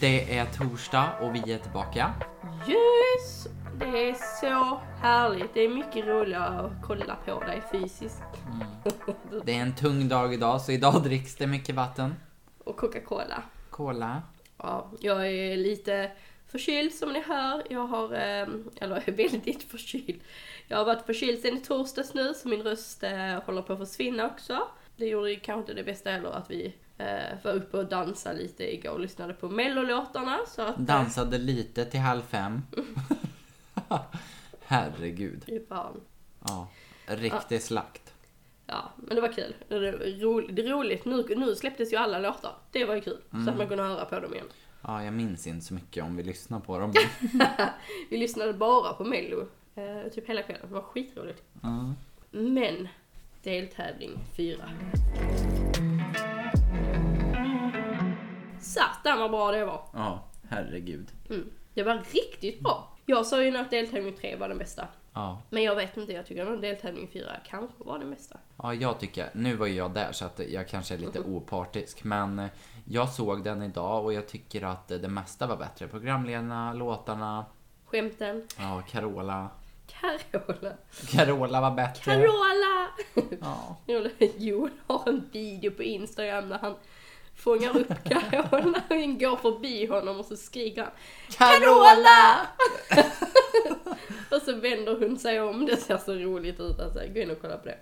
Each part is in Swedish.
Det är torsdag och vi är tillbaka. Yes! Det är så härligt. Det är mycket roligare att kolla på dig fysiskt. Det är en tung dag idag, så idag dricks det mycket vatten. Och Coca-Cola. Cola. Ja, jag är lite förkyld som ni hör. Jag har, eh, eller är väldigt förkyld. Jag har varit förkyld sen i torsdags nu, så min röst eh, håller på att försvinna också. Det gjorde kanske inte det bästa heller att vi var uppe och dansade lite igår och lyssnade på mellolåtarna. Så att, eh, Dansade lite till halv fem. Herregud. fan. Ja. Riktig slakt. Ja, men det var kul. Det roligt. Det är roligt. Nu, nu släpptes ju alla låtar. Det var ju kul. Så att man kunde höra på dem igen. Ja, jag minns inte så mycket om vi lyssnar på dem. Vi lyssnade bara på Mello. Eh, typ hela kvällen. Det var skitroligt. Ja. Men, deltävling 4. Satan vad bra det var. Ja, herregud. Mm. Det var riktigt bra. Jag sa ju att deltävling 3 var den bästa. Ja. Men jag vet inte, jag tycker nog deltävling 4 kanske var den bästa. ja, jag tycker, nu var ju jag där så att jag kanske är lite opartisk, men eh, jag såg den idag och jag tycker att eh, det mesta var bättre. Programledarna, låtarna, Skämten. ja, Carola. Carola. Carola var bättre. Carola! Ja. Joel har en video på Instagram där han fångar upp Carola och går förbi honom och så skriker han Carola! Och så vänder hon sig om, det ser så roligt ut alltså. Gå in och kolla på det.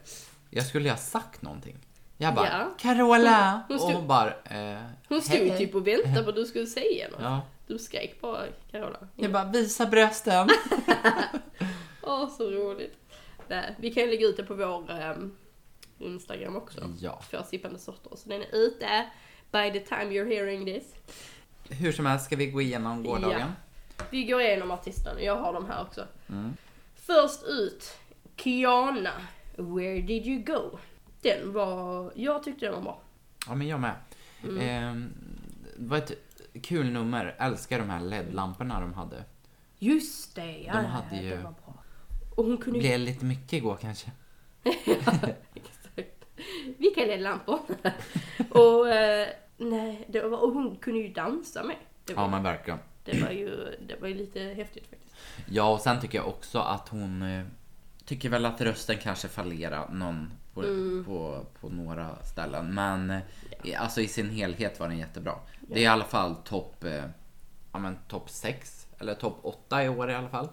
Jag skulle ha sagt någonting. Jag bara, Ja. Carola! Hon Och stod- hon bara, eh, Hon stod hej, ju typ och väntade på att du skulle säga något. Ja. Du skrek bara Carola. Jag bara, visa brösten. Åh, så roligt. Nej, vi kan ju lägga ut det på vår ehm, Instagram också. Ja. För sippande sorter. Så den är ute by the time you're hearing this. Hur som helst ska vi gå igenom gårdagen. Vi går igenom artisterna, jag har dem här också. Mm. Först ut, Kiana. Where did you go? Den var, jag tyckte den var bra. Ja, men jag med. Mm. Eh, det var ett kul nummer. Älskar de här LED-lamporna de hade. Just det, ja, De ja, hade ja, ju- det var bra. Och hon kunde. Blev lite mycket igår kanske. Vilka LED-lampor? och, eh, nej, det var, och hon kunde ju dansa med. Det var, Ja, men verkligen. det var, ju, det var ju lite häftigt faktiskt. Ja, och sen tycker jag också att hon eh, tycker väl att rösten kanske fallerar någon på, Mm. på, på några ställen. Men eh, i- alltså i sin helhet var den jättebra. Det är i alla fall topp eh, ja, topp 6 eller topp 8 i år i alla fall.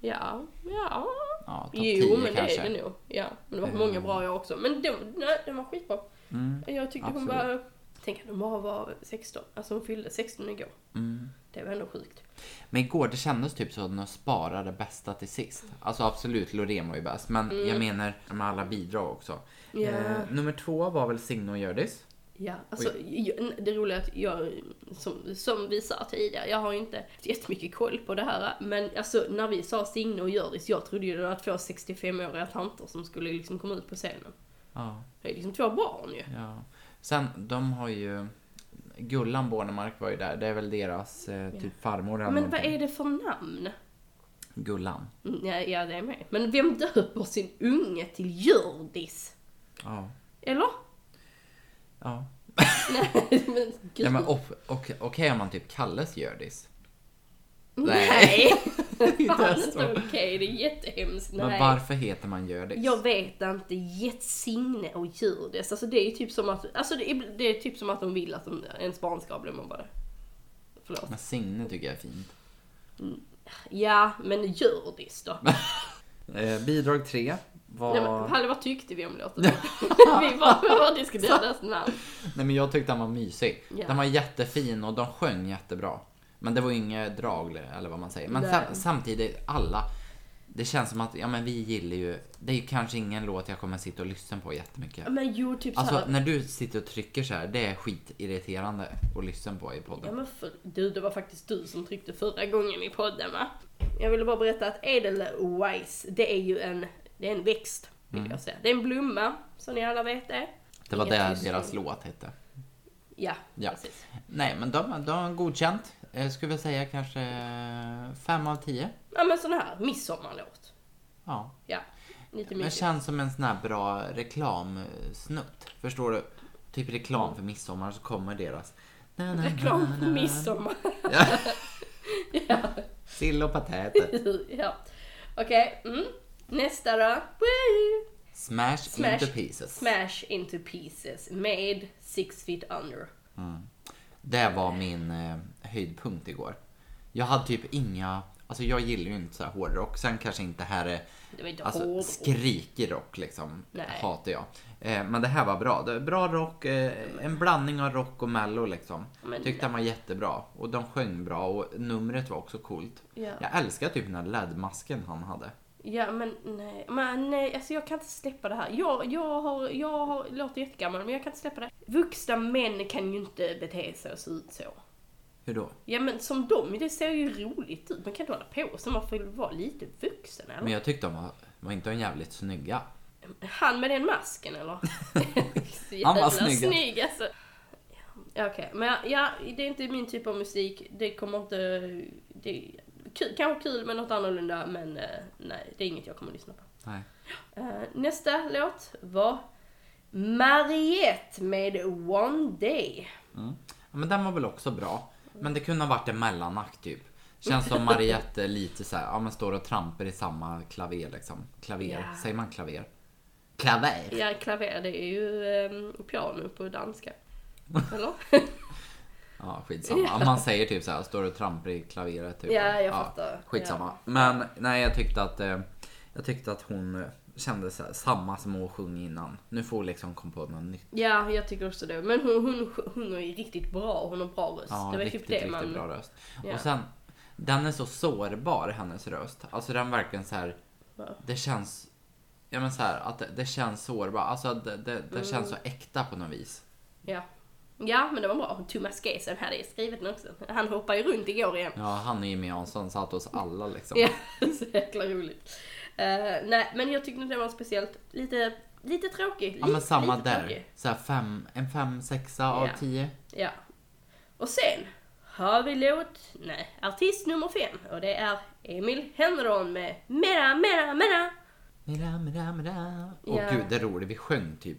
Ja, ja. Ja, Jo, 10 men kanske. det är det nog. Ja, men det var Mm. många bra jag också. Men den, nej, den var skitbra. Mm, Jag tyckte hon Absolut. var... Tänk att hon bara var 16. Alltså hon fyllde 16 igår. mm. Det var ändå sjukt. Men igår det kändes typ så att de sparade bästa till sist. Alltså absolut, Loreen var ju bäst. Men jag menar med alla bidrag också. Mm. Ja. Eh, nummer två var väl Signe och Hjördis. Ja, alltså jag, det roliga är att jag, som, som vi sa tidigare, jag har ju inte jättemycket koll på det här. Men alltså när vi sa Signe och Hjördis, jag trodde ju det var två 65-åriga tanter som skulle liksom komma ut på scenen. Ja, Det är liksom två barn ju. ja. Sen, de har ju... Gullan Bornemark var ju där. Det är väl deras eh, typ farmor eller Men vad någonting. är det för namn? Gullan. Mm, Ja, ja, det är med. Men vem döper sin unge till Hjördis? Ja. Eller? Ja. Nej, men gud. Ja, okej om man typ kallas Hjördis. Nej. Inte Fan, inte så. Okej, det är jättehemskt. Men Nej. varför heter man Hjördis? Jag vet inte. Getsigne och Hjördis. Alltså det är typ som att, alltså det är, det är typ som att de vill att ens barn ska bli mobbad. Förlåt. Men Signe tycker jag är fint. Mm. Ja, men Hjördis då. Eh, bidrag 3. Vad... Ja, Palle, vad tyckte vi om låten? vi bara diskuterade dess namn. Nej, men jag tyckte den var mysig. Yeah. Den var jättefin och de sjöng jättebra. Men det var inget drag eller vad man säger. Men sam samtidigt, alla. Det känns som att, ja men vi gillar ju, det är ju kanske ingen låt jag kommer sitta och lyssna på jättemycket. Men jo, typ Alltså här... när du sitter och trycker så här, det är skitirriterande att lyssna på i podden. Ja men för, du, det var faktiskt du som tryckte förra gången i podden va? Jag ville bara berätta att Edel Wise, det är ju en det är en växt, vill jag säga. Det är en blomma, som ni alla vet det. Det var det deras låt hette. Ja, Ja. precis. Nej men de, de har godkänt. Jag skulle säga kanske fem av tio. Ja men sån här midsommarlåt. Ja. Ja, lite Men mysigt. känns som en sån här bra reklamsnutt. Förstår du? Typ reklam för midsommar så kommer deras... Na, na, Reklam na. midsommar. Ja. ja. Sill och patäter. ja. Okej, mm. Nästa då. Woo! Smash, Smash. into pieces. Smash into pieces. Made six feet under. Det var min eh, höjdpunkt igår. Jag hade typ inga, alltså jag gillar ju inte så här hårdrock. Sen kanske inte här är Det var inte alltså, hårdrock. skrikig rock liksom. Nej. Hatar jag. Eh, men det här var bra. Det är bra rock, eh, en blandning av rock och mello liksom. Men Tyckte den var jättebra. Och de sjöng bra och numret var också coolt. Ja. Jag älskar typ den här LED-masken han hade. Ja men nej, men nej, alltså jag kan inte släppa det här. Jag, jag har, jag har, låter jättegammal men jag kan inte släppa det. Vuxna män kan ju inte bete sig och se ut så. Hur då? Ja men som dem, det ser ju roligt ut. Man kan inte hålla på så, man får ju vara lite vuxen eller? Men jag tyckte de var, var inte de jävligt snygga. Han med den masken eller? Han var snygg. snygg alltså. Ja, Okej, men ja, det är inte min typ av musik. Det kommer inte... Det kul, kanske kul med något annorlunda men eh, nej, det är inget jag kommer att lyssna på. Nej. Eh, nästa låt var Mariette med One Day. Ja, men den var väl också bra. Men det kunde ha varit en mellanakt typ. Känns som Mariette lite så här, ja men står och trampar i samma klaver liksom. Klaver, Ja. säger man klaver? Klaver? Ja, klaver det är ju eh, piano på danska. Eller? Ja, skitsamma. Man säger typ så här, står och trampar i klaveret typ. Ja, jag fattar. Skitsamma. Ja. Men nej, jag tyckte att eh, jag tyckte att hon eh, kände så här, samma som hon sjöng innan. Nu får hon liksom komma på något nytt. Ja, jag tycker också det. Men hon, hon sjunger ju riktigt bra. Hon har bra röst. Ja, det var riktigt, typ det riktigt man... bra röst. Ja. Och sen, den är så sårbar, hennes röst. Alltså den verkligen så här, Ja. det känns, ja men så här, att det, det känns sårbar. Alltså det, det, det Mm. känns så äkta på något vis. Ja. Ja, men det var bra. Thomas Gesen hade skrivit den också. Han hoppar ju runt igår igen. Ja, han är ju med Jansson, satt hos alla liksom. Ja, så jäkla roligt. Eh, nej, men jag tyckte det var speciellt. Lite, lite tråkig. Ja men samma lite där. tråkig. Så här fem, en fem, sexa av Ja. tio. Ja. Och sen har vi låt, nej, artist nummer fem. Och det är Emil Henron med Mera, Mera, Mera. Mira, mira, mira. Och Ja. gud, det är roligt. Vi sjöng typ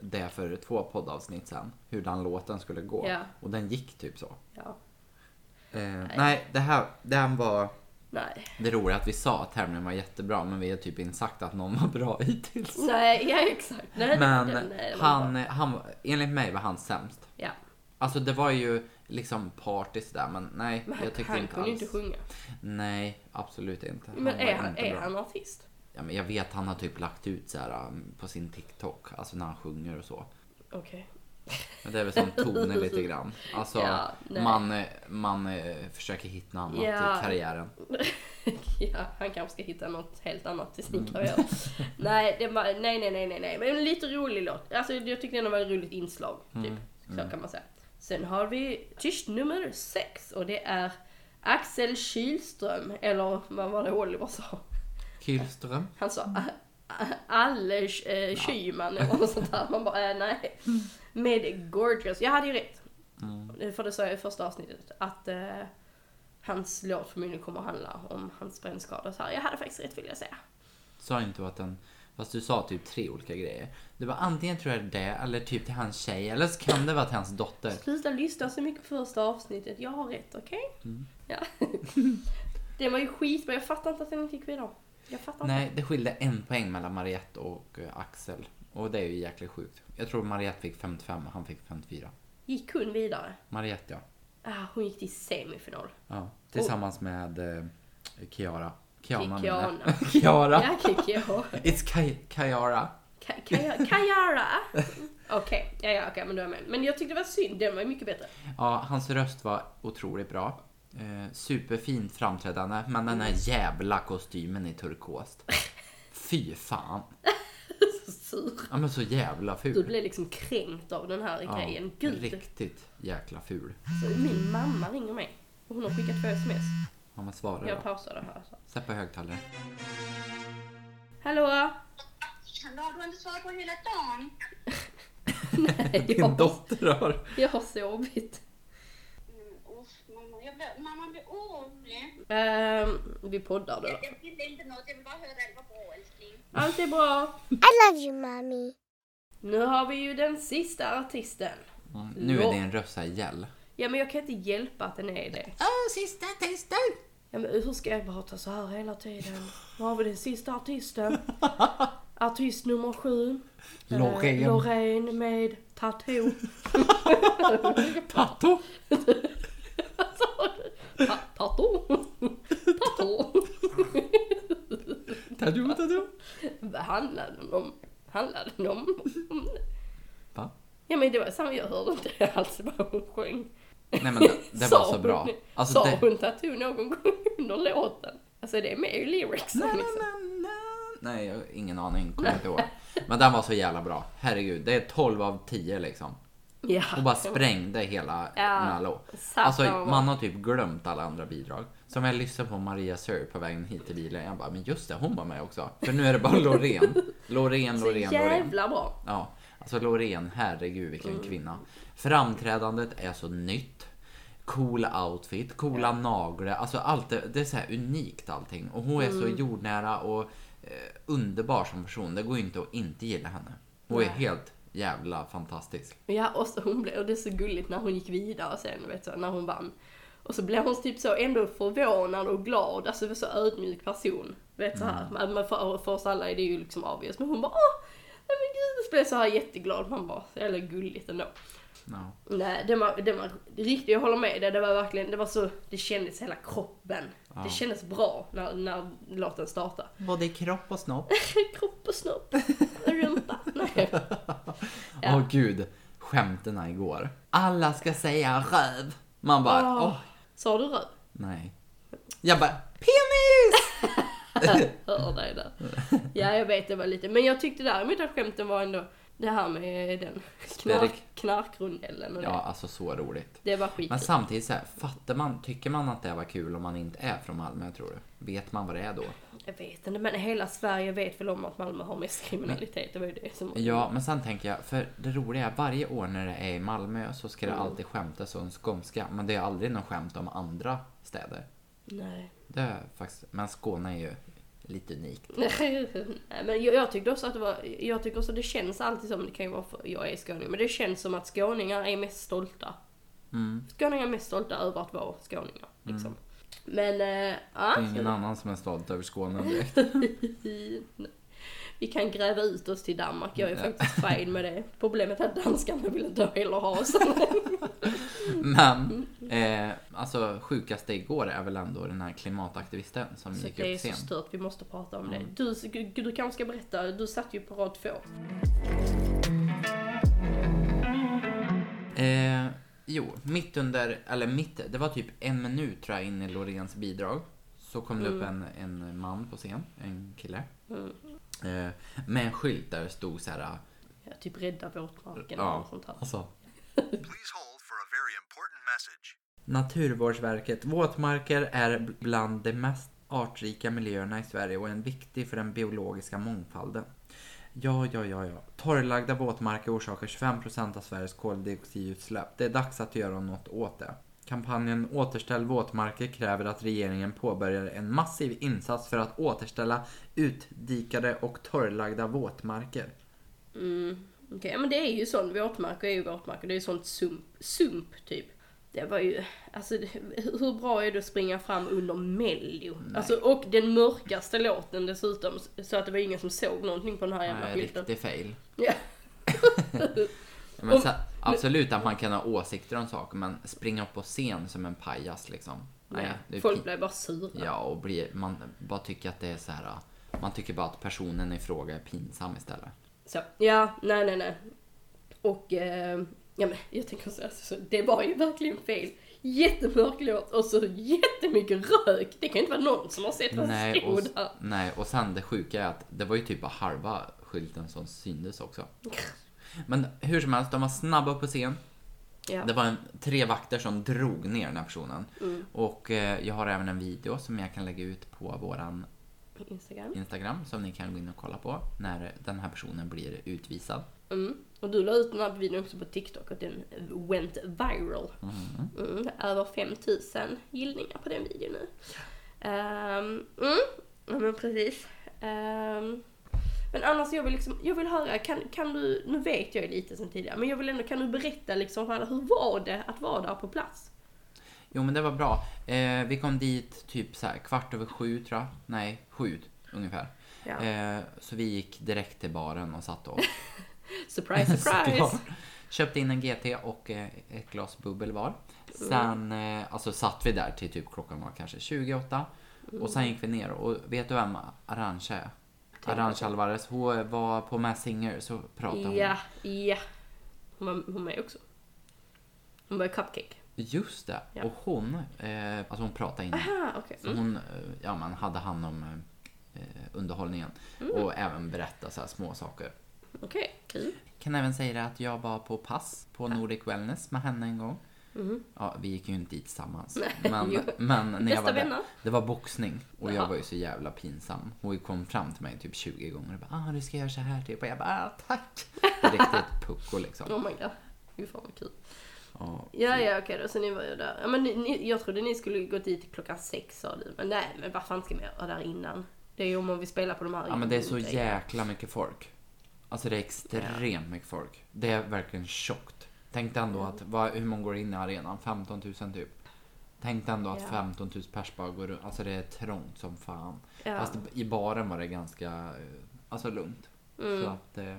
det för två poddavsnitt sen. Hur den låten skulle gå. Ja. Och den gick typ så. Ja, Eh, nej. det här, den var... nej. Det roliga att vi sa att tävlingen var jättebra, men vi har typ inte sagt att någon var bra hittills. Nej, ja exakt. Nej, Men den- nej, han, bra. han, enligt mig var han sämst. Ja, Alltså det var ju liksom party sådär, men nej, men han, jag tyckte han inte kunde alls. inte sjunga. Nej, absolut inte. Han Men var är han, är bra. han artist? Ja, men jag vet han har typ lagt ut så här um, på sin TikTok, alltså när han sjunger och så. Okej. Men det är väl som Tone lite grann. Alltså Ja, man, man eh, försöker hitta annat Ja. i karriären. ja, han kanske ska hitta något helt annat i sin Mm. karriär. nej, det var, nej, nej, nej, nej. Men en lite rolig låt. Alltså jag tyckte det var ett roligt inslag, typ. Mm. Så kan man säga. Sen har vi tyst nummer sex och det är Axel Kylström, eller vad var det Oliver sa? Kyllström. Han sa "A- A- Alle eh, Kyman eller något sånt där. Man bara, äh, nej. Med Gorgeous. Jag hade ju rätt. Mm. För det sa jag i första avsnittet. Att eh, hans låt förmodligen kommer att handla om hans brännskador. Så här, jag hade faktiskt rätt vill jag säga. Sa inte du att den... Fast du sa typ tre olika grejer. Det var antingen tror jag det, eller typ till hans tjej, eller så kan det vara till hans dotter. Sluta lyssna så mycket på första avsnittet. Jag har rätt, okej? Mm. Ja. det var ju skitbra. Jag fattar inte att den inte gick vidare. Jag fattar inte. Nej, det skilde en poäng mellan Mariette och eh, Axel. Och det är ju jäkligt sjukt. Jag tror Mariette fick 55 och han fick 54. Gick hon vidare? Mariette ja. Ah, hon gick till semifinal. ja tillsammans med eh, Kiara. Kiana. Kiara. Ja, Kikyo. It's Ki- Kiara. Kajara? Okej, ja, ja, okej, men då är med. Men jag tyckte det var synd, den var mycket bättre. Ja, hans röst var otroligt bra. Eh, superfint framträdande, men den här jävla kostymen i turkost. Fy fan. Så sur. Ja men så jävla Du ful. blev liksom kränkt av den här Ja, grejen. Gud. riktigt jäkla ful. Så min mamma ringer mig. Och hon har skickat två sms. Mamma svarar Jag då. pausar det här. Så. Sätt på högtalare. Hallå? Hallå, du har inte svarat på hela dagen. Nej, Din jag, dotter har... jag har sovit. Mm, mamma, blir, orolig. Ehm, vi poddar då. Jag vill inte något, jag vill bara höra det var bra älskling. Allt är bra. I love you, mommy. Nu har vi ju den sista artisten. Mm, nu är din röst gäll. Ja men jag kan inte hjälpa att den är det. Åh, sista testen! Ja men hur ska jag prata så här hela tiden? Var har vi den sista artisten? Artist nummer sju. Eh, Loreen. Loreen med tattoo. Tatto! Ta- Tattoo. Tattoo. Tattoo. Vad handlade den om? Handlade den om? Va? Ja men det var samma, jag hörde inte alls vad hon sjöng. Nej men det, det var så bra. Alltså, sa det... hon tattoo någon gång under låten? Alltså det är med i lyricsen na, liksom. na, na. Nej, jag har ingen aning. Kommer inte ihåg. Men den var så jävla bra. Herregud, det är 12 av 10 liksom. Ja. Och bara sprängde hela Ja, satan Alltså man har typ glömt alla andra bidrag. Som jag lyssnade på Maria Sör på vägen hit till bilen. Jag bara, men just det, hon var med också. För nu är det bara Loreen. Loreen, Så Loreen, Loreen. jävla bra. Ja, alltså Loreen, herregud vilken Mm. kvinna. Framträdandet är så nytt. Cool outfit, coola naglar, alltså allt det, det är så här unikt allting. Och hon är så Mm. jordnära och eh, underbar som person. Det går ju inte att inte gilla henne. Hon är Nej. helt jävla fantastisk. Ja, och så hon blev, och det är så gulligt när hon gick vidare sen, vet du, när hon vann. Och så blev hon typ så ändå förvånad och glad, alltså så ödmjuk person. Vet så här, men men för, för oss alla är det ju liksom obvious, men hon bara åh, men gud, så blev så här jätteglad. Man bara, så jävla gulligt ändå. Ja. Nej, det var, det var riktigt, jag håller med dig, det var verkligen, det var så, det kändes hela kroppen. Ja. Det kändes bra när, när låten startade. Både i kropp och snopp. Kropp och snopp, rumpa. Nej. Åh Ja. gud, skämten igår. Alla ska säga röv. Man bara, Åh. åh, Sa du röv? nej. Jag bara, penis! Hör dig där. Ja, jag vet det var lite. Men jag tyckte däremot att skämten var ändå det här med den knark, knarkrundellen och Ja, det. alltså så roligt. Det var Men skit. samtidigt så här, fattar man, tycker man att det var kul om man inte är från Malmö tror du? Vet man vad det är då? Jag vet inte, men hela Sverige vet väl om att Malmö har mest kriminalitet. Det var ju det som... Ja, men sen tänker jag, för det roliga är varje år när det är i Malmö så ska det Mm. alltid skämtas om skånska. Men det är aldrig någon skämt om andra städer. Nej. Det är faktiskt, men Skåne är ju lite unikt. Men jag, jag tyckte också att det var, jag tycker också att det känns alltid som, det kan ju vara för jag är skåning, men det känns som att skåningar är mest stolta. Mm. Skåningar är mest stolta över att vara skåningar, liksom. Men, äh. Det är ingen annan som är stolt över Skåne direkt. Vi kan gräva ut oss till Danmark, jag är faktiskt fine med det. Problemet är att danskarna vill inte heller ha oss. Men, eh, alltså sjukaste igår är väl ändå den här klimataktivisten som Så gick det är upp så stört, vi måste prata om Mm. det. Du, du, du kanske ska berätta, du satt ju på rad två. Eh, jo, mitt under, eller mitt, det var typ en minut tror jag in i Loreens bidrag. Så kom det upp en, en man på scen, en kille. Mm. Eh, med en skylt där det stod så här. Ja, typ rädda våtmarken Ja. och något sånt här. Alltså, Please hold for a very important message. Naturvårdsverket. Våtmarker är bland de mest artrika miljöerna i Sverige och är viktig för den biologiska mångfalden. Ja, ja, ja, ja. Torrlagda våtmarker orsakar 25% av Sveriges koldioxidutsläpp. Det är dags att göra något åt det. Kampanjen Återställ våtmarker kräver att regeringen påbörjar en massiv insats för att återställa utdikade och torrlagda våtmarker. Mm. Okej, men det är ju sånt, våtmarker är ju våtmarker, det är ju sånt sump, sump typ. Det var ju, alltså hur bra är det att springa fram under mello? Alltså, och den mörkaste låten dessutom, så att det var ingen som såg någonting på den här jävla Nej, skylten. riktig fail. Ja. Men så, absolut att man kan ha åsikter om saker, men springa upp på scen som en pajas liksom. Nej, är Folk blev bara sura. Ja, och blir, man bara tycker att det är så här. Man tycker bara att personen i fråga är pinsam istället. Så, ja, nej, nej, nej. Och, eh, ja men jag tänker så, alltså, det var ju verkligen fel. Jättemörk låt och så jättemycket rök. Det kan ju inte vara någon som har sett vad som Nej och, stod där. nej, och sen det sjuka är att det var ju typ bara halva skylten som syntes också. Men hur som helst, de var snabba upp på scen. Ja. Det var en, tre vakter som drog ner den här personen. Mm. Och eh, jag har även en video som jag kan lägga ut på våran Instagram. Instagram som ni kan gå in och kolla på när den här personen blir utvisad. Mm. Och du la ut den här videon också på TikTok och den went viral. Mm. Över 5000 gillningar på den videon nu. Ehm, mm. Ja men precis. Ehm, Men annars jag vill liksom, jag vill höra, kan, kan du, nu vet jag ju lite sen tidigare, men jag vill ändå, kan du berätta liksom för alla, hur var det att vara där på plats? Jo men det var bra. Eh, vi kom dit typ så här kvart över sju tror jag. Nej, sju ungefär. Ja. Eh, så vi gick direkt till baren och satt och Surprise, surprise! Såklart. Köpte in en GT och eh, ett glas bubbel var. Sen eh, alltså satt vi där till typ klockan var kanske 28. Och sen gick vi ner och vet du vem Arantxa är? Arantxa Alvarez. Hon var på Mass Singer så pratade hon. Ja, ja. Hon var, hon med också. Hon var Cupcake. Just det. Ja. Och hon, eh, alltså hon pratade innan. Aha. Så Mm. hon eh, ja, man hade hand om eh, underhållningen. Och även berätta så här små saker. Okej, kul. Kan även säga det att jag var på pass på Nordic Wellness med henne en gång. Ja, vi gick ju inte dit tillsammans. Nej, Men, men när jag var där, det var boxning och jag Jaha. var ju så jävla pinsam. Hon kom fram till mig typ 20 gånger och bara ah, du ska göra så här typ. Och jag bara ah, tack. Riktigt pucko liksom. Oh my god. Gud fan vad kul. Ja, Ja, ja, okej då. Så ni var ju där. Ja, men ni, ni, jag trodde ni skulle gå dit klockan sex sa du. Men nej, men vad fan ska vi göra där innan? Det är ju om man vill spela på de här ja men det är så jäkla mycket folk. Alltså det är extremt mycket folk. Det är verkligen tjockt. Tänk dig ändå att, vad, hur många går in i arenan? 15 000 typ. Tänk dig ändå att Ja. 15 000 pers bara går runt. Alltså det är trångt som fan. Ja. Fast i baren var det ganska, eh, alltså lugnt. Mm. Så att, eh,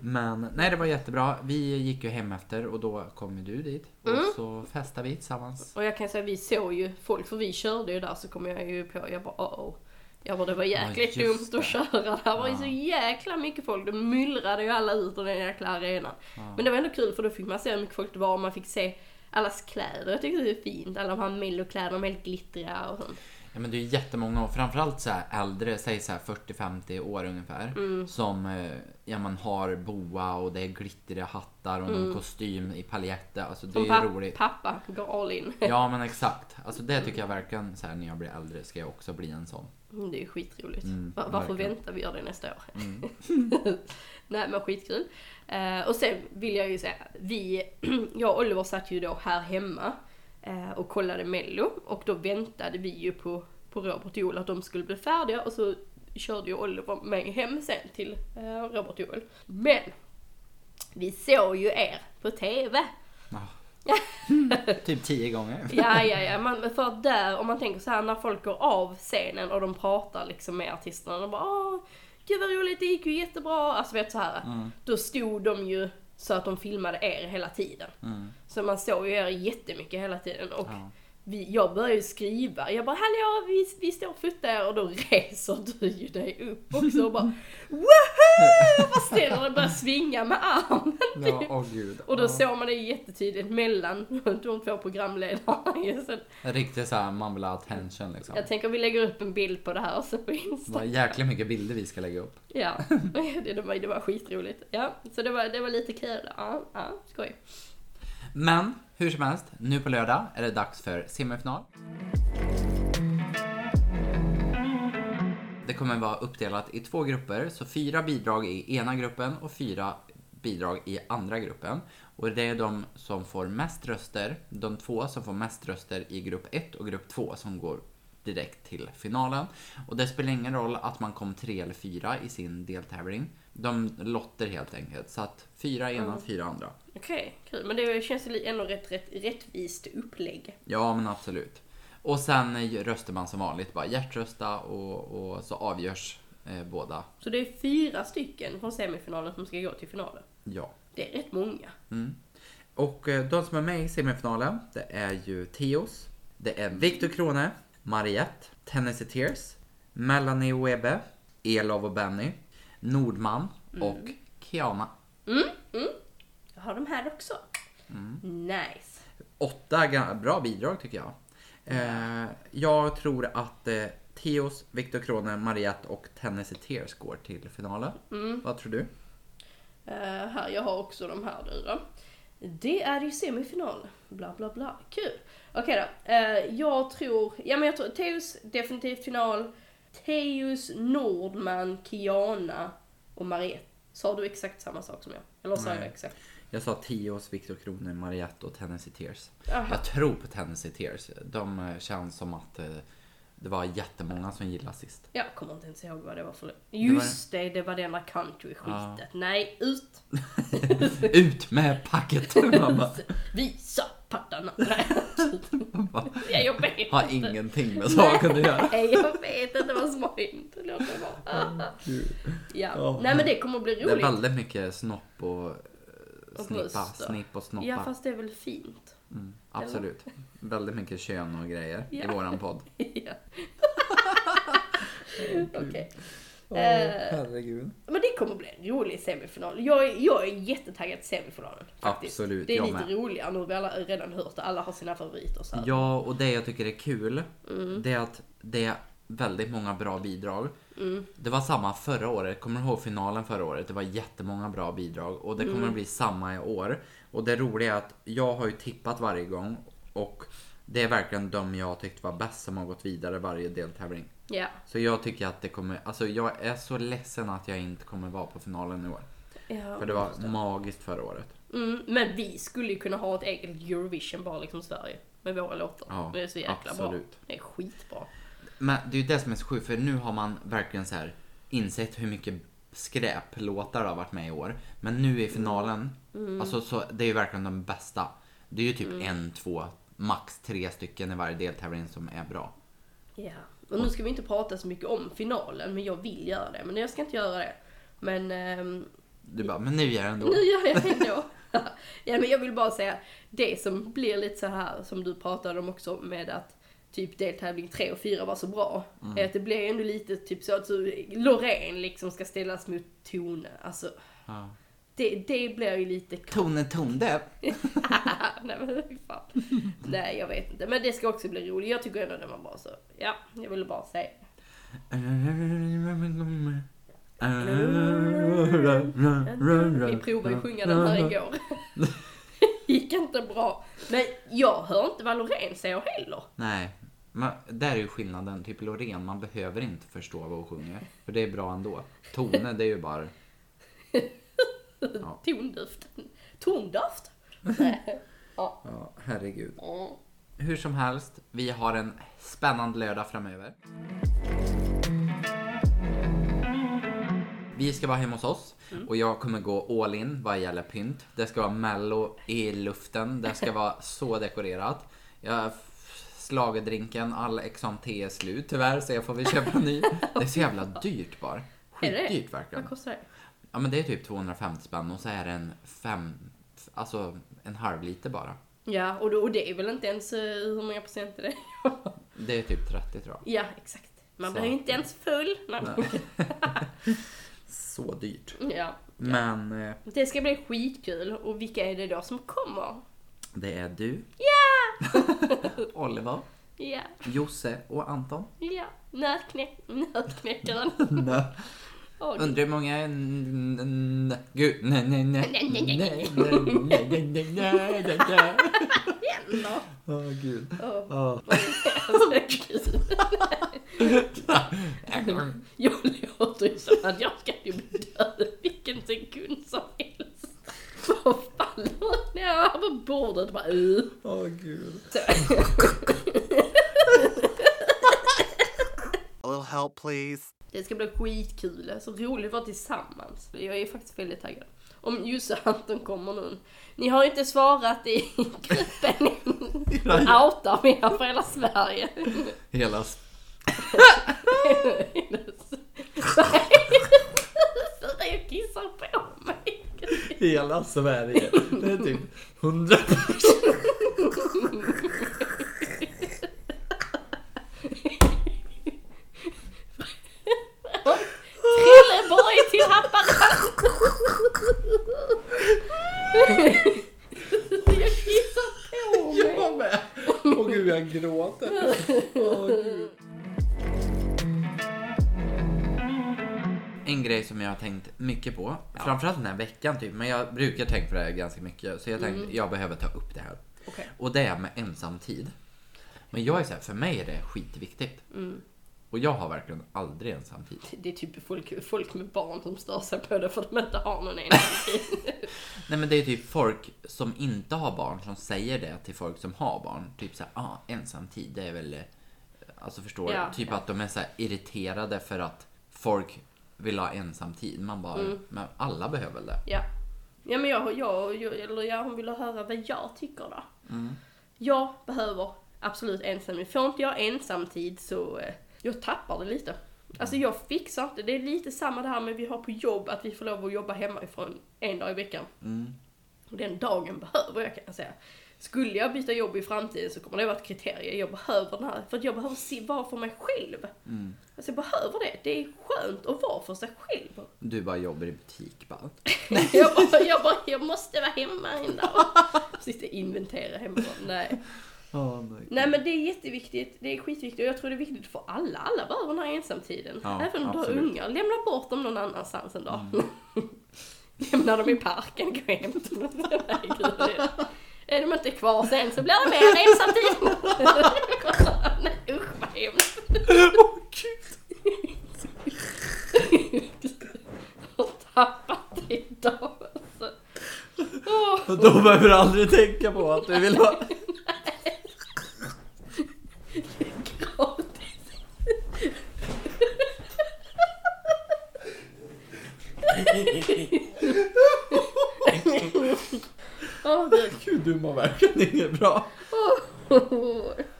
Men nej det var jättebra. Vi gick ju hem efter och då kom ju du dit. Och Mm. så festade vi tillsammans. Och jag kan säga vi såg ju folk, för vi körde ju där så kom jag ju på, jag bara oh, oh. Jag bara det var jäkligt Ja, dumt att köra. Det var ju Ja. så jäkla mycket folk. Det myllrade ju alla ut ur den jäkla arenan. Men det var ändå kul för då fick man se hur mycket folk det var och man fick se allas kläder. Jag tyckte det var fint. Alla de här mellokläderna, de är helt glittriga och sånt. Ja men det är jättemånga och framförallt så här äldre, säg så här 40-50 år ungefär. Mm. Som eh, ja, man har boa och det är glittriga hattar och någon kostym i paljetter. Alltså det Som är ju roligt. pappa går all in. Ja men exakt. Alltså det tycker jag verkligen så här när jag blir äldre ska jag också bli en sån. Mm, Det är ju skitroligt. Mm, Va- Varför verkligen. vänta? Vi gör det nästa år. Nej men skitkul. Eh, och sen vill jag ju säga, vi, jag och Oliver satt ju då här hemma eh, och kollade mello och då väntade vi ju på, på Robert och Joel att de skulle bli färdiga och så körde ju Oliver mig hem sen till eh, Robert och Joel. Men! Vi såg ju er på TV. Typ tio gånger. Ja, ja, ja. Man, för att där, om man tänker så här när folk går av scenen och de pratar liksom med artisterna. De bara Åh, gud vad roligt, det gick ju jättebra. Alltså vet så här. Då stod de ju så att de filmade er hela tiden. Mm. Så man såg ju er jättemycket hela tiden. Och Ja. Vi, jag började ju skriva. Jag bara hallå, vi, vi står och er. Och då reser du ju dig upp också och bara woho! Och bara ställer dig och börjar svinga med armen. Ja, åh gud. Och då Ja. såg man det jättetydigt mellan de två programledarna. Riktigt såhär, man vill ha attention liksom. Jag tänker vi lägger upp en bild på det här också på Det Insta. var jäkla mycket bilder vi ska lägga upp. Ja, det, det, var, det var skitroligt. Ja, så det var, det var lite kul. Ja, ja, skoj. Men hur som helst, nu på lördag är det dags för semifinal. Det kommer vara uppdelat i två grupper, så fyra bidrag i ena gruppen och fyra bidrag i andra gruppen. Och det är de som får mest röster, de två som får mest röster i grupp 1 och grupp 2 som går direkt till finalen. Och det spelar ingen roll att man kom tre eller fyra i sin deltävling. De lotter helt enkelt, så att fyra ena, fyra andra. Okej, kul. Men det känns ju ändå rätt, rätt rättvist upplägg. Ja, men absolut. Och sen röstar man som vanligt, bara hjärtrösta och, och så avgörs eh, båda. Så det är fyra stycken från semifinalen som ska gå till finalen. Ja. Det är rätt många. Och eh, de som är med i semifinalen, det är ju Theos, det är Viktor Krone, Mariette, Tennessee Tears, Melanie Webe, Elov och Benny, Nordman och Kiana. Jag har de här också. Nice. Åtta bra bidrag tycker jag. Eh, jag tror att eh, Theos, Viktor Krone, Mariette och Tennessee Tears går till finalen. Vad tror du? Eh, här, jag har också de här nu då. Det är ju semifinal. Bla bla bla. Kul. Okej då. Eh, jag tror, ja men jag tror Teus definitivt final. Teus, Nordman, Kiana och Mariette. Sa du exakt samma sak som jag? Eller sa Nej. jag exakt? Jag sa Theos, Viktor Krone, Mariette och Tennessee Tears. Aha. Jag tror på Tennessee Tears. De eh, känns som att eh, Det var jättemånga som gillade sist. Jag kommer inte ens ihåg vad det var för Just det, det var det där country-skitet. Nej, ut! Ut med packet! Bara, Visa pattarna! Nej, ja, jag vet har inte. ingenting med saken att göra. Nej, jag vet inte vad som har hänt. Låt mig vara. Ja. Nej men det kommer att bli Det är roligt. väldigt mycket snopp och eh, Och snippa. Snipp och snoppa. Ja fast det är väl fint. Mm, absolut. Väldigt mycket kön och grejer i Ja. våran podd. ja. Okej. Åh, Eh. herregud. Men det kommer att bli en rolig semifinal. Jag är, jag är jättetaggad till semifinalen. Faktiskt. Absolut, Det är lite med. roligare. Nu har vi alla redan hört det. Alla har sina favoriter. Så här. Ja, och det jag tycker är kul, Mm. det är att det är väldigt många bra bidrag. Mm. Det var samma förra året, kommer du ihåg finalen förra året? Det var jättemånga bra bidrag och det kommer Mm. att bli samma i år. Och det roliga är att jag har ju tippat varje gång och det är verkligen de jag tyckte var bäst som har gått vidare varje deltävling. Ja. Så jag tycker att det kommer, alltså jag är så ledsen att jag inte kommer vara på finalen i år. ja För det var magiskt förra året. mm, men vi skulle ju kunna ha ett eget Eurovision bara liksom Sverige. Med våra låtar. Ja, det är så jäkla bra. absolut. Det är skitbra. Men det är ju det som är så sjukt, för nu har man verkligen så här insett hur mycket skräplåtar har varit med i år. Men nu i finalen, Mm. alltså så, det är ju verkligen de bästa. Det är ju typ en, två, max tre stycken i varje deltävling som är bra. Ja. Och nu ska vi inte prata så mycket om finalen, men jag vill göra det. Men jag ska inte göra det. Men ehm, Du bara, men nu gör jag ändå. nu gör jag det ändå. ja, men jag vill bara säga, det som blir lite så här som du pratade om också med att typ deltävling 3 och 4 var så bra. Är att det blir ju ändå lite typ så att så, Loreen liksom ska ställas mot Tone. Alltså, Ja. det, det blir ju lite Tone Tonde. Nej men fan. Nej jag vet inte. Men det ska också bli roligt. Jag tycker ändå den var bra så. Ja, jag ville bara säga. Vi provade ju sjunga den här igår. Gick inte bra. Men jag hör inte vad Loreen säger heller. Nej, men där är ju skillnaden. Typ Loreen, man behöver inte förstå vad hon sjunger. För det är bra ändå. Tone, det är ju bara... Ja. Tondoft? Nej. ja. Ja, herregud. Hur som helst, vi har en spännande lördag framöver. Vi ska vara hemma hos oss och jag kommer gå all in vad gäller pynt. Det ska vara mello i luften, det ska vara så dekorerat. Jag slagerdrinken, all Exante är slut tyvärr så jag får väl köpa en ny. Det är så jävla dyrt bara. Skitdyrt verkligen. Vad kostar det? Ja men det är typ 250 spänn och så är det en fem, alltså en halv liter bara. Ja, och, då, och det är väl inte ens eh, hur många procent är det? Det är typ 30 tror jag. ja, exakt. Man Så. blir ju inte ens full. Nej. Så dyrt. Ja. Men eh, Det ska bli skitkul. Och vilka är det då som kommer? det är du, Ja! Oliver, Ja, Josse och Anton. ja. Nötknäck, nötknäckaren. Åh, gud. Undrar hur många är... n- n- Gud, nej, nej, nej. Nej, nej, nej, nej. nej, nej, nej, nej, nej, nej. Jävlar. Åh gud. Åh, Åh. alltså, gud. Jag låter ju som att jag ska ju bli död vilken sekund som helst. Vad fan, när jag var på bordet bara uh. Åh gud. Så. A little help, please. Det ska bli skitkul, så roligt att vara tillsammans. Jag är faktiskt väldigt taggad. Om och Anton kommer nu. Ni har inte svarat i gruppen. Outar vi er för hela Sverige. Hela... Jag kissar på mig. Hela Sverige. Det är typ 100 Trelleborg jag tänkt mycket på, framförallt den här veckan typ, men jag brukar tänka på det här ganska mycket, så jag tänkte jag behöver ta upp det här. Okej. Och det är med ensamtid. Men jag är så här, för mig är det skitviktigt. Och jag har verkligen aldrig ensamtid. Det är typ folk, folk med barn som stör sig på det för att de inte har någon ensamtid. Nej men det är typ folk som inte har barn som säger det till folk som har barn. Typ såhär, ah, ensamtid det är väl... eh, Alltså förstår Ja? Typ ja. att de är så här irriterade för att folk vill ha ensam tid. Man bara, Mm. men alla behöver väl det? Ja. Ja men jag, jag, jag eller ja, hon ville höra vad jag tycker då. Mm. Jag behöver absolut ensam Får inte jag ensamtid så eh, jag tappar det lite. Alltså jag fixar inte, det är lite samma det här med vi har på jobb, att vi får lov att jobba hemifrån en dag i veckan. Mm. Och den dagen behöver jag kan jag säga. Skulle jag byta jobb i framtiden så kommer det vara ett kriterium. Jag behöver den här, för jag behöver se, vara för mig själv. Mm. Alltså jag behöver det. Det är skönt att vara för sig själv. Du bara jobbar i butik bara. jag, bara, jag bara, jag måste vara hemma en dag. Sitta och inventera hemma. Nej. Oh, nej. Men det är jätteviktigt, det är skitviktigt och jag tror det är viktigt för alla. Alla behöver den här ensamtiden. Ja, Även om du har ungar, lämna bort dem någon annanstans en dag. lämna dem i parken, gå hem till dem. Är de inte kvar sen så blir det mer ensamtid. Nej usch vad hemskt. Åh gud! Jag har tappat det idag alltså. Behöver du aldrig tänka på att du vill ha... du mår verkligen inget bra.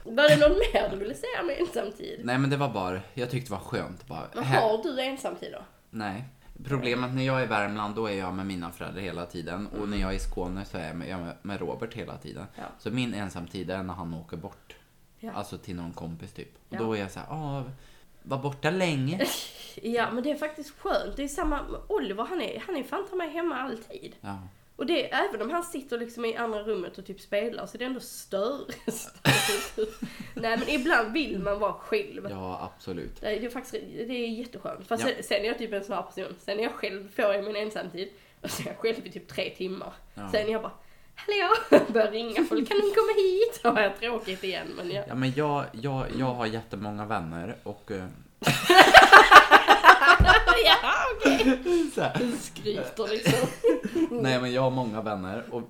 Var det något mer du ville säga med ensamtid? Nej men det var bara, jag tyckte det var skönt bara. Men har du ensamtid då? Nej. Problemet när jag är i Värmland då är jag med mina föräldrar hela tiden och när jag är i Skåne så är jag med, Robert hela tiden. Ja. Så min ensamtid är när han åker bort. Ja. Alltså till någon kompis typ. Och Ja. då är jag så här, ah, var borta länge. Ja men det är faktiskt skönt. Det är samma, Oliver han är, han är fan ta mig hemma alltid. Ja. Och det, även om han sitter liksom i andra rummet och typ spelar så är det ändå stör. störigt. Nej men ibland vill man vara själv. ja, absolut. Det är, faktiskt det är jätteskönt. Fast Ja. sen, sen är jag typ en sån här person. Sen är jag själv, får jag min ensamtid. Och så är jag själv i typ tre timmar. Ja. Sen är jag bara Hallå! Börjar ringa folk. Kan du komma hit? Då har jag tråkigt igen. Men jag... Ja men jag, jag, jag har jättemånga vänner och... så här, skryter liksom. nej men jag har många vänner och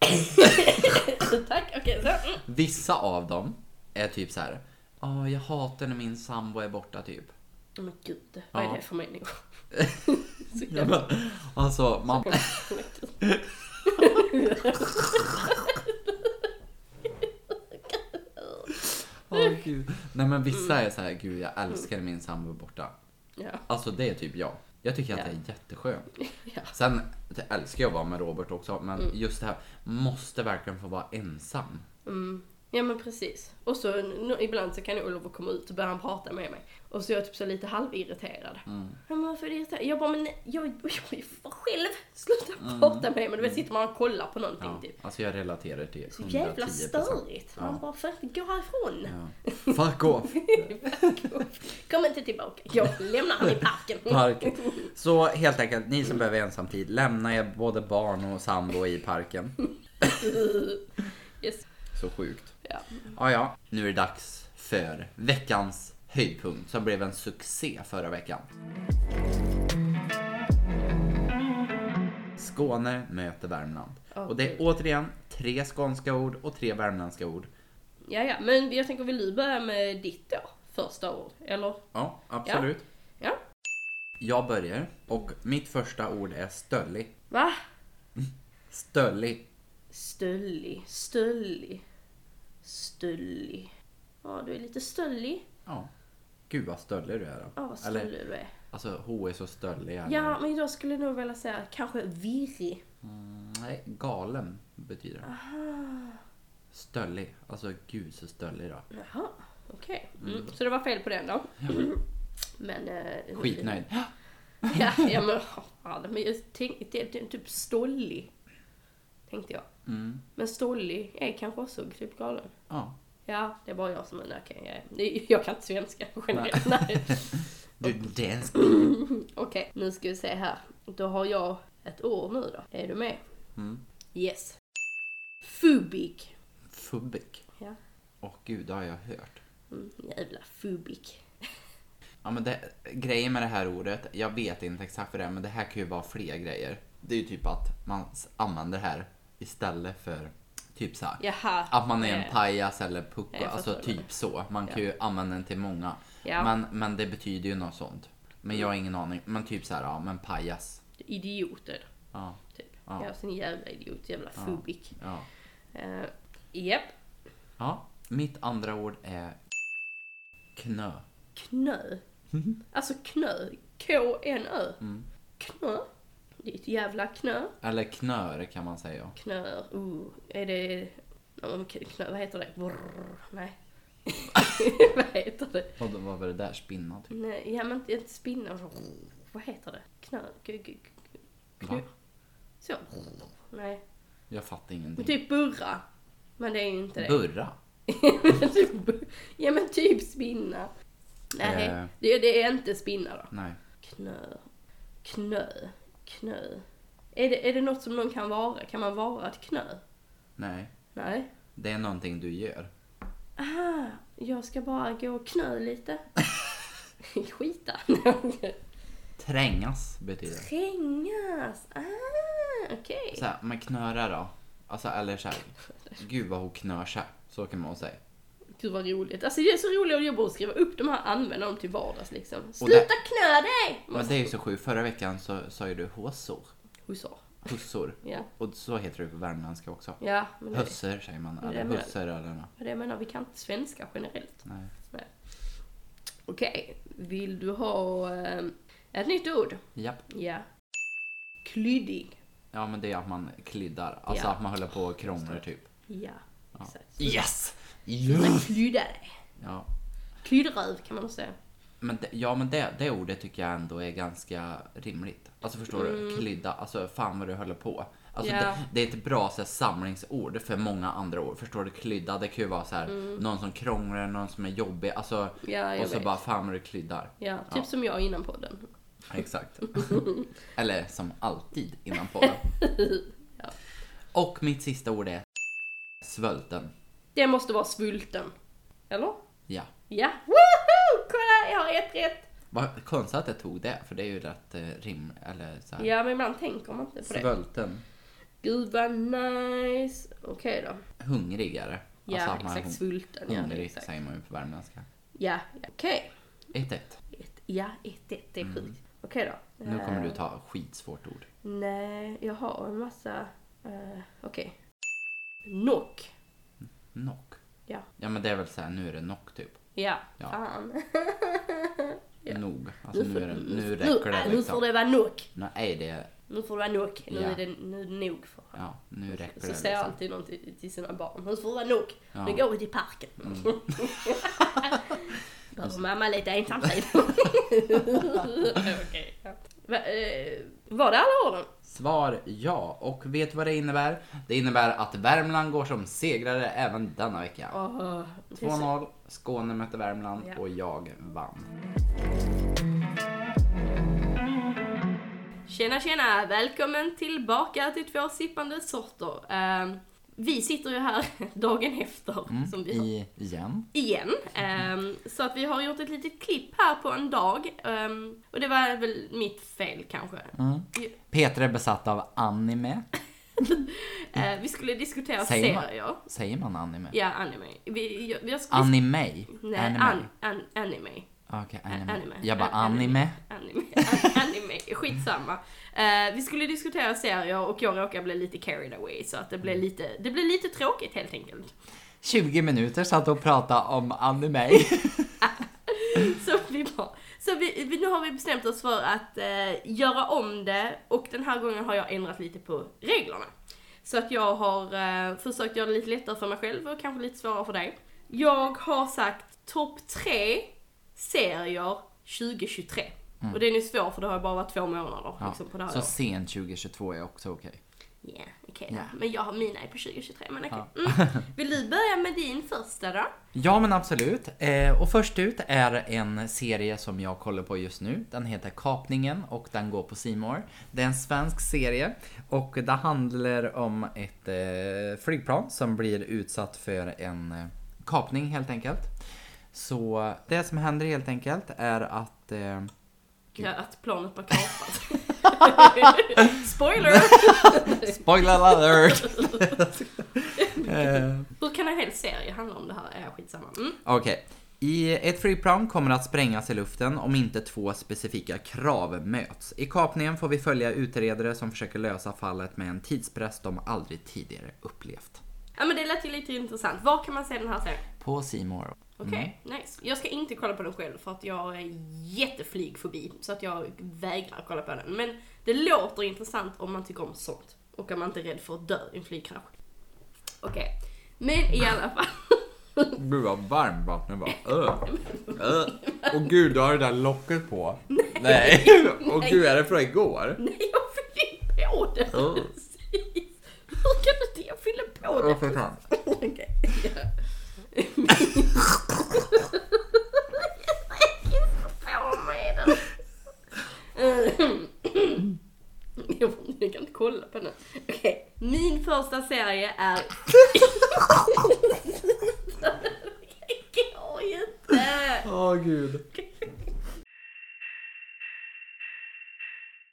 Tack, okej så. Mm. vissa av dem är typ så här. Ja, jag hatar när min sambo är borta typ. Men gud, vad är Ja. det för människor? Så Ja, jävla- men, alltså, man... Åh gud. Nej men vissa är så här, gud jag älskar när min sambo är borta. Ja, Alltså det är typ jag. Jag tycker att det är jätteskönt. ja. Sen älskar jag att vara med Robert också, men Mm. just det här, måste verkligen få vara ensam. Mm. Ja men precis. Och så ibland så kan Oliver komma ut och börja prata med mig. Och så är jag typ så lite halvirriterad. Mm. Men varför är det irriterad? Jag bara, men jag, jag är ju för själv. Sluta Mm. prata med mig. Men du vet, sitter man och kollar på någonting Ja, typ. alltså jag relaterar till Så 110%. jävla störigt. Man Ja. bara, för gå härifrån. Ja. Fuck off! Kom inte tillbaka. Jag lämnar han i parken. Parken. Så helt enkelt, ni som behöver ensamtid, lämna er både barn och sambo i parken. yes. Så sjukt. Ja. Ja, ja. Nu är det dags för veckans höjdpunkt som blev en succé förra veckan. Skåne möter Värmland. Åh, Och det är återigen tre skånska ord och tre värmländska ord. ja, ja. Men jag tänker, vill du börja med ditt då? Första ord? Eller? Ja, absolut. Ja. Jag börjar och mitt första ord är stöllig. Va? Stöllig. Stöllig, stöllig, stöllig. Ja, du är lite stöllig. Ja. Gud vad stöllig du är då. Ja, vad Eller, stöllig du är. alltså hon är så stöllig. eller- Ja, men jag skulle nog vilja säga kanske virrig. Mm, nej, galen betyder det. Aha. Stöllig. Alltså gud så stöllig då. Jaha, okej. Mm. Så det var fel på den då. Men... Eh, Skitnöjd. Ja, ja men, ja, men jag tänkte, typ stollig. Tänkte jag. Mm. Men stollig är kanske också typ galen. Ja. Ja, det är bara jag som är. Okay, det- jag kan inte svenska generellt. Nej. Du dans. Okej, nu ska vi se här. Då har jag ett ord nu då. Är du med? Mm. Yes. Fubik. Fubik. Ja. Åh gud, det har jag hört. Mm, jävla fubik. Ja men det, grejen med det här ordet, jag vet inte exakt vad det är, men det här kan ju vara fler grejer. Det är ju typ att man använder det här istället för Typ så här. Jaha. Att man är en eh, pajas eller pucko, Jag alltså typ så. Man kan ju använda den till många. Ja. Men, men det betyder ju något sånt. Men jag har ingen aning. Men typ så här, ja men pajas. Idiot är det. Ja, Typ. Ja. Ja, sin jävla idiot, jävla fubik. ja. Uh, Japp. ja. Mitt andra ord är knö. Knö. Alltså knö. K-N-Ö. Knö. Ett jävla knö. Eller knör kan man säga. Knör. Uh, är det... Knö, vad heter det? Brrr, nej. vad heter det? Då, vad var det där? Spinna typ? Nej, ja men inte spinna. Vad heter det? Knö... Knö. Så. Nej. Jag fattar ingenting. typ burra. Men det är ju inte det. Burra? Typ ja men typ spinna. Nej, Eh. det, det är inte spinna då. Nej. Knö. Knö. Knö. Är det, är det något som någon kan vara? Kan man vara ett knö? Nej. Nej. Det är någonting du gör. Ah, jag ska bara gå och knö lite. Skita. Trängas betyder det. Trängas. Ah, okej. Så här, men knöra då? Alltså eller så här. Gud vad hon knör sig. Så kan man säga. Gud vad roligt. Alltså det är så roligt att jag borde skriva upp de här använda dem till vardags liksom. Sluta knö dig! Men det är ju så sjukt. Förra veckan så sa ju du håsor. Hussar. Hussor. Ja. Och så heter det på värmländska också. Ja, men det, Hössor säger man. Eller hussor eller något. det jag menar, vi kan inte svenska generellt. Nej. Nej. Okej, vill du ha eh, ett nytt ord? Japp. Ja. Klyddig. Ja men det är att man kliddar. Alltså Ja. att man håller på och krånglar typ. Ja, exakt. Yes! Man klydda dig. Ja. Klydröv kan man också säga. Men det, ja men det, det ordet tycker jag ändå är ganska rimligt. Alltså förstår du? Klydda, alltså fan vad du håller på. Alltså Mm. Ja. det, det är ett bra så här, samlingsord för många andra ord. Förstår du? Klydda, det kan ju vara så här, någon som krånglar, någon som är jobbig. Alltså, Mm. Ja, och så vet. bara fan vad du kliddar. Ja, typ Ja. som jag innan podden. Exakt. Eller som alltid innan podden. Och mitt sista ord är svölten. Det måste vara svulten. Eller? Ja. Ja. Woho! Kolla, jag har ett rätt. Vad konstigt att jag tog det, för det är ju rätt eh, rim, eller så här. Ja, men ibland tänker man inte på det. Svölten. Gud vad nice. Okej då. Hungrigare. Ja, Alltså att man är exakt. hung- Svulten. Ja, Hungrig exakt. säger man ju på värmländska. Ja, ja. okej. 1-1. Ett- Ja, ett, ett, det är sjukt. Okej då. Nu kommer du Eh, ta skitsvårt ord. Nej, jag har en massa... Uh, Okej. Nock. Knock. Ja. Ja men det är väl såhär, nu är det knock typ. Ja, Ja. fan. Nog. Alltså nu, får- är det, nu nu- räcker det äh, Nu får liksom. det vara nock. Nej det, Nu får det vara nock. Nu Ja. är det nu är det nog för ja nu räcker Så det säger liksom. alltid någon till, till sina barn. Nu får det vara nog. Ja. Nu går vi till parken. Behöver mamma lite ensamtid. Okej. ja. Eh, var det alla orden? Svar ja. Och vet du vad det innebär? Det innebär att Värmland går som segrare även denna vecka. Så- 2-0, Skåne mötte Värmland Ja. och jag vann. Tjena tjena! Välkommen tillbaka till två sippande sorter. Ehm, vi sitter ju här dagen efter, som vi har I, igen. igen. Ehm, så att vi har gjort ett litet klipp här på en dag. Ehm, och det var väl mitt fel kanske. Peter är besatt av anime. Eh, vi skulle diskutera Säger man- serier. Säger man anime? Ja, anime. Vi, jag, vi har Anime? Nej, anime. an, an, anime. Okej, anime. anime. Jag bara An- anime. Anime. An, anime. Skitsamma. Eh, vi skulle diskutera serier och jag råkade bli lite carried away så att det blev lite, det blev lite tråkigt helt enkelt. 20 minuter satt och pratade om anime. Så vi bara, så vi, vi, nu har vi bestämt oss för att eh, göra om det och den här gången har jag ändrat lite på reglerna. Så att jag har eh, försökt göra det lite lättare för mig själv och kanske lite svårare för dig. Jag har sagt topp tre serier 2023. Och den är svår för det har bara varit två månader Mm. Ja, liksom, på det här så året. sent 2022 är också okej. Ja, okej Ja. då. Men jag har mina är på 2023, men okej. Mm. Vill du börja med din första då? Ja men absolut. Eh, och först ut är en serie som jag kollar på just nu. Den heter Kapningen och den går på Simor. Det är en svensk serie och det handlar om ett eh, flygplan som blir utsatt för en eh, kapning helt enkelt. Så det som händer helt enkelt är att eh, Ja, att planet var kapat. Spoiler! Spoiler alert! Eh, Hur kan en hel serie handla om det här? Är skitsamma. Mm. Okej. I ett flygplan kommer att sprängas i luften om inte två specifika krav möts. I kapningen får vi följa utredare som försöker lösa fallet med en tidspress de aldrig tidigare upplevt. Ja men det lät ju lite intressant. Var kan man se den här serien? På Seymour. Okej, nice. Jag ska inte kolla på den själv för att jag är jätteflygfobi. Så att jag vägrar kolla på den. Men det låter intressant om man tycker om sånt. Och om man inte är rädd för att dö i en flygkrasch. Okej, men i alla fall. Gud vad varmvattnet var. Öh. Öh. Och gud, du har det där locket på. Nej. Och gud, är det från igår? Nej, jag fyller på det precis. Hur kan du det? Jag fyller på det. Åh, för fan. Okej. Ja. Jag på mig den. Jag jag kan inte kolla på den. Okej. Min första serie är... Det går ju inte. Åh gud.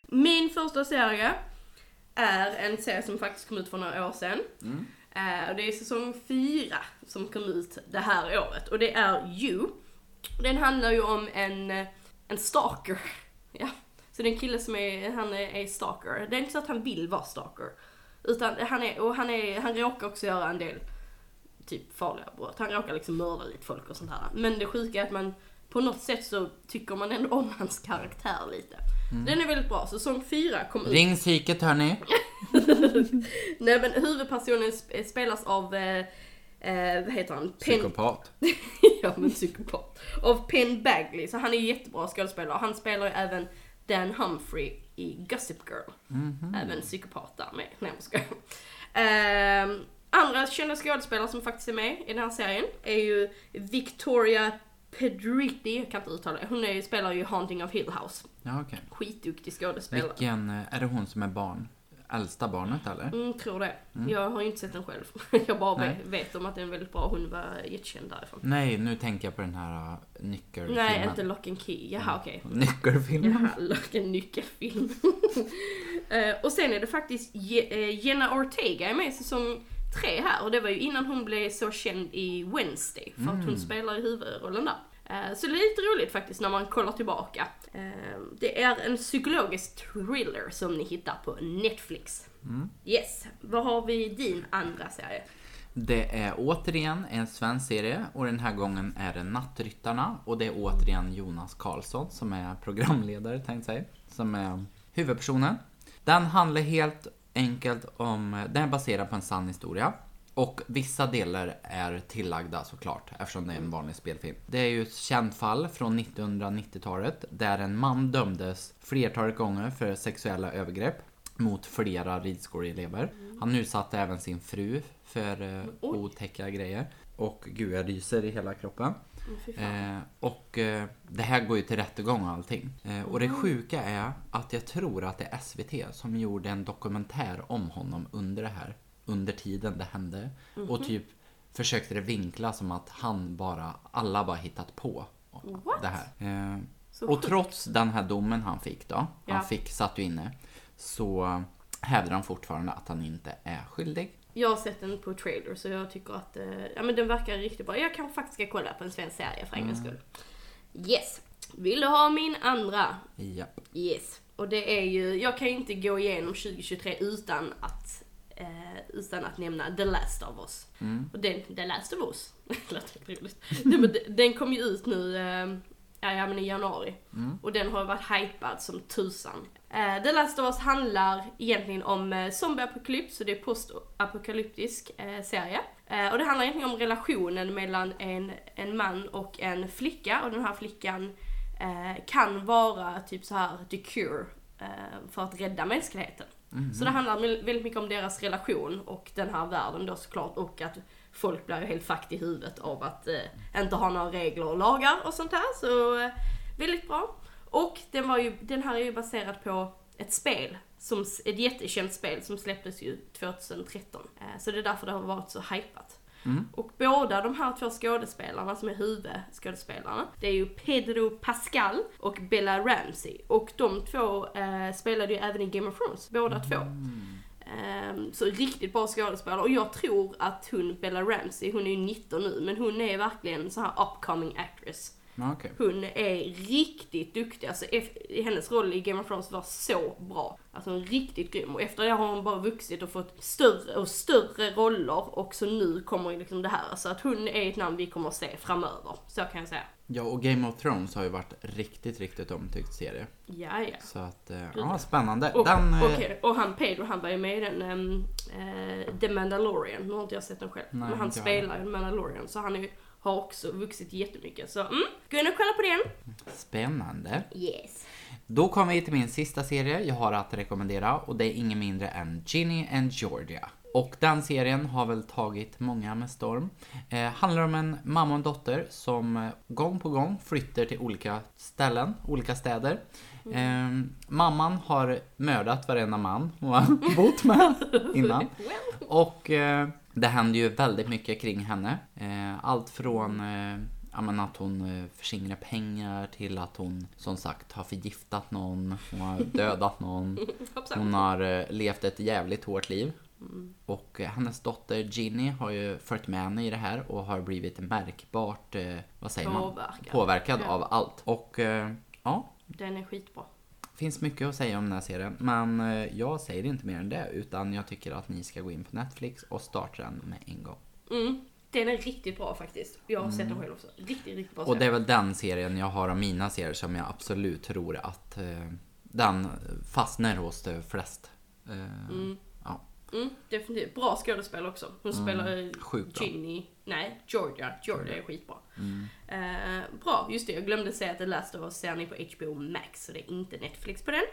Min första serie är en serie som faktiskt kom ut för några år sedan. Eh, Eh, och det är säsong fyra som kom ut det här året. Och det är You. Den handlar ju om en, eh, en stalker. Ja. Så det är en kille som är, han är, är stalker. Det är inte så att han vill vara stalker. Utan han är, och han är, han råkar också göra en del typ farliga brott. Han råkar liksom mörda lite folk och sånt här. Men det sjuka är att man på något sätt så tycker man ändå om hans karaktär lite. Den är väldigt bra. Säsong fyra kom ut. Ring psyket hörni. Nej men huvudpersonen sp- spelas av, eh, eh, vad heter han? Penn, Psykopat. ja men psykopat. Av Penn Bagley, så han är jättebra skådespelare. Han spelar ju även Dan Humphrey i Gossip Girl. Även psykopat där med. Nej jag. Ehm, andra kända skådespelare som faktiskt är med i den här serien är ju Victoria Pedretti, jag kan inte uttala det. Hon är, spelar ju Haunting of Hill House. Ja, okej. Skitduktig skådespelare. Vilken, eh, är det hon som är barn? Äldsta barnet eller? Mm, tror det. Jag har ju inte sett den själv. Jag bara Nej. vet, om att den är väldigt bra. Hon var jättekänd därifrån. Nej, nu tänker jag på den här uh, nyckelfilmen. Nej, inte Lock and Key. Jaha, okej. Nyckelfilmen? Jaha, Lock and nyckelfilm. Eh, och sen är det faktiskt Je- eh, Jenna Ortega är med säsong tre här. Och det var ju innan hon blev så känd i Wednesday. För att hon spelar i huvudrollen där. Eh, Så det är lite roligt faktiskt när man kollar tillbaka. Eh, Det är en psykologisk thriller som ni hittar på Netflix. Yes, vad har vi i din andra serie? Det är återigen en svensk serie och den här gången är det Nattryttarna och det är återigen Jonas Karlsson som är programledare tänkte jag säga, som är huvudpersonen. Den handlar helt enkelt om, den är baserad på en sann historia och vissa delar är tillagda såklart eftersom det är en vanlig spelfilm. Det är ju ett känt fall från 1990-talet där en man dömdes flertalet gånger för sexuella övergrepp mot flera ridskoleelever. Han utsatte även sin fru för eh, otäcka grejer. Och gud, jag ryser i hela kroppen. Mm. Eh, och eh, det här går ju till rättegång och allting. Eh, och det sjuka är att jag tror att det är SVT som gjorde en dokumentär om honom under det här. Under tiden det hände. Och typ försökte det vinkla som att han bara, alla bara hittat på What? det här. Eh, och trots den här domen han fick då, Ja. han fick, satt ju inne, så hävdar han fortfarande att han inte är skyldig. Jag har sett den på trailer så jag tycker att eh, ja, men den verkar riktigt bra. Jag kanske faktiskt ska kolla på en svensk serie för en gångs skull. Yes. Vill du ha min andra? Japp. Yes. Och det är ju, jag kan ju inte gå igenom 2023 utan att, eh, utan att nämna The Last of Us. Och den, The Last of Us, det låter roligt. Den- den kom ju ut nu, eh, ja, ja men i januari. Och den har varit hypad som tusan. Eh, The Last of Us handlar egentligen om eh, zombieapokalyps, så det är postapokalyptisk eh, serie. Eh, och det handlar egentligen om relationen mellan en, en man och en flicka, och den här flickan eh, kan vara typ så här the cure eh, för att rädda mänskligheten. Så det handlar väldigt mycket om deras relation och den här världen då såklart och att folk blir ju helt fucked i huvudet av att eh, inte ha några regler och lagar och sånt här. Så eh, väldigt bra. Och den, var ju, den här är ju baserad på ett spel, som, ett jättekänt spel som släpptes ju 2013. Eh, så det är därför det har varit så hypat. Och båda de här två skådespelarna som är huvudskådespelarna, det är ju Pedro Pascal och Bella Ramsey. Och de två eh, spelade ju även i Game of Thrones, båda två. Ehm, så riktigt bra skådespelare och jag tror att hon, Bella Ramsey, hon är ju 19 nu, men hon är verkligen en sån här upcoming actress. Okej. Hon är riktigt duktig, alltså hennes roll i Game of Thrones var så bra. Alltså riktigt grym och efter det har hon bara vuxit och fått större och större roller och så nu kommer liksom det här. Så att hon är ett namn vi kommer att se framöver, så kan jag säga. Ja, och Game of Thrones har ju varit riktigt, riktigt omtyckt serie. Ja, ja. Så att, eh, ja, spännande. Och, Den, eh, okej, och han Pedro, han var ju med i den ehm, eh, The Mandalorian. Nu har inte jag sett den själv. Nej, men han spelar ju Mandalorian så han är, ju- har också vuxit jättemycket. Så mm, gå in och kolla på den. Spännande. Yes. Då kommer vi till min sista serie jag har att rekommendera och det är ingen mindre än Ginny and Georgia. Och den serien har väl tagit många med storm. Eh, handlar om en mamma och en dotter som eh, gång på gång flyttar till olika ställen, olika städer. Eh, mamman har mördat varenda man hon har bott med innan. Och eh, det händer ju väldigt mycket kring henne. Eh, allt från eh, men att hon eh, förskingrar pengar till att hon som sagt har förgiftat någon, hon har dödat någon. Hon har levt ett jävligt hårt liv. Och eh, hennes dotter Ginny har ju följt med henne i det här och har blivit märkbart, vad säger man? Påverkad. Påverkad Ja. av allt. Och ja, Den är skitbra. Finns mycket att säga om den här serien. Men eh, jag säger inte mer än det. Utan jag tycker att ni ska gå in på Netflix och starta den med en gång. Mm. Den är riktigt bra faktiskt. Jag har sett den själv också. Riktigt, riktigt bra Mm. Och det är väl den serien jag har av mina serier som jag absolut tror att eh, den fastnar hos de flest. Eh, Ja, Mm, definitivt. Bra skådespel också. Hon spelar Mm. Sjukt bra. Ginny. Nej, Georgia. Georgia är skitbra. Eh, bra, just det. Jag glömde säga att The Last of Us ser ni på HBO Max, så det är inte Netflix på den.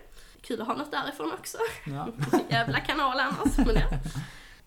Kul att ha något därifrån också. Ja. Jävla kanal annars. Men ja.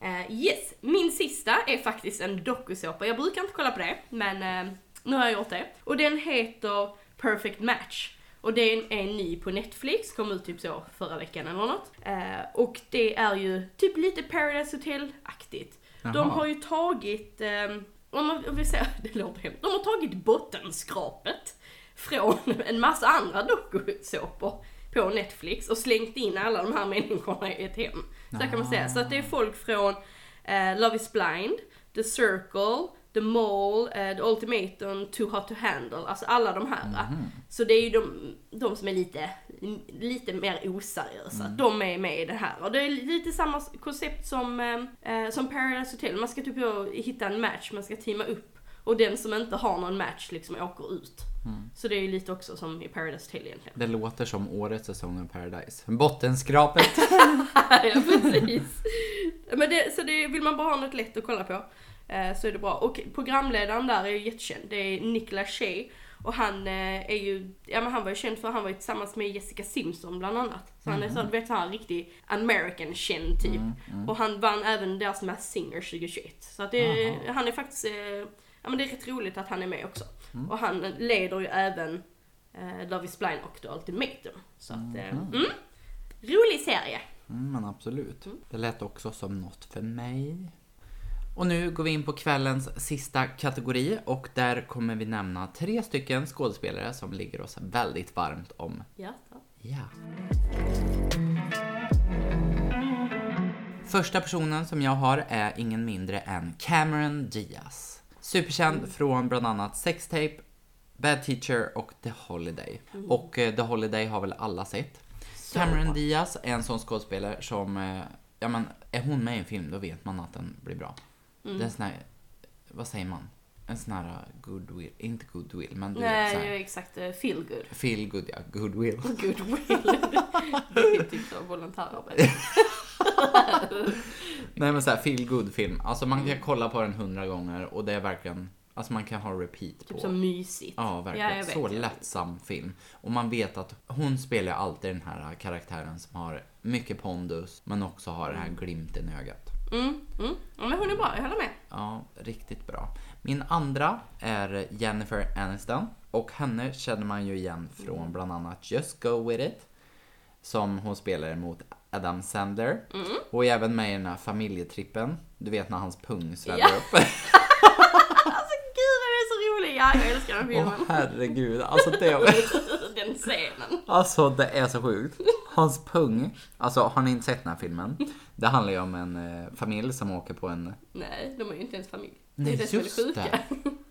Eh, yes, min sista är faktiskt en dokusåpa. Jag brukar inte kolla på det, men eh, nu har jag gjort det. Och den heter Perfect Match. Och den är ny på Netflix, kom ut typ så förra veckan eller något. Eh, och det är ju typ lite Paradise Hotel-aktigt. De har ju tagit, eh, om man vill säga, det låter hemskt, de har tagit bottenskrapet från en massa andra dokusåpor på Netflix och slängt in alla de här människorna i ett hem. Så kan man säga. Så att det är folk från eh, Love is blind, The Circle, The Mole, eh, The Ultimatum, Too Hot to Handle. Alltså alla de här. Så det är ju de, de som är lite, lite mer oseriösa. De är med i det här. Och det är lite samma koncept som, eh, eh, som Paradise Hotel. Man ska typ hitta en match, man ska teama upp. Och den som inte har någon match liksom åker ut. Så det är ju lite också som i Paradise Hotel egentligen. Det låter som årets säsong av Paradise. Bottenskrapet. ja, precis. Men det, så det, vill man bara ha något lätt att kolla på så är det bra. Och programledaren där är ju jättekänd. Det är Nick Lachey. Och han eh, är ju, ja men han var ju känd för han var ju tillsammans med Jessica Simpson bland annat. Så han är så, du vet såhär riktig American känd typ. Och han vann även deras Masked Singer 2021. Så att det, han är faktiskt, eh, ja men det är rätt roligt att han är med också. Och han leder ju även eh, Love is blind och The Ultimatum. Så att, eh, mm. Rolig serie. Mm, men absolut. Det lät också som något för mig. Och nu går vi in på kvällens sista kategori och där kommer vi nämna tre stycken skådespelare som ligger oss väldigt varmt om Ja, Ja. Första personen som jag har är ingen mindre än Cameron Diaz. Superkänd från bland annat Sextape, Bad Teacher och The Holiday. Och eh, The Holiday har väl alla sett. Så Cameron. Diaz är en sån skådespelare som, eh, ja men är hon med i en film då vet man att den blir bra. Det är en sån här, vad säger man? En sån här goodwill, inte goodwill men du vet Nej, så ja, här, exakt. eh, Feel good. feel good ja, goodwill. Goodwill. det är typ så volontärarbete. Nej men såhär feel good film. Alltså man kan kolla på den hundra gånger och det är verkligen, alltså man kan ha repeat på. Typ så mysigt. Ja, verkligen. Ja, vet, så vet. lättsam film. Och man vet att hon spelar alltid den här karaktären som har mycket pondus men också har den här glimten i ögat. Mm, mm. Ja, men hon är bra, jag håller med. Ja, riktigt bra. Min andra är Jennifer Aniston och henne känner man ju igen från bland annat Just Go With It som hon spelar mot Adam Sandler Mm. och är även med i den här familjetrippen. Du vet när hans pung sväller Ja. upp. Alltså gud den är så rolig! Ja, jag älskar den Åh filmen. herregud, alltså det, den scenen. alltså det är så sjukt. Hans pung, alltså har ni inte sett den här filmen? Det handlar ju om en eh, familj som åker på en... Nej, de är ju inte ens familj. Nej, det är det som är det sjuka.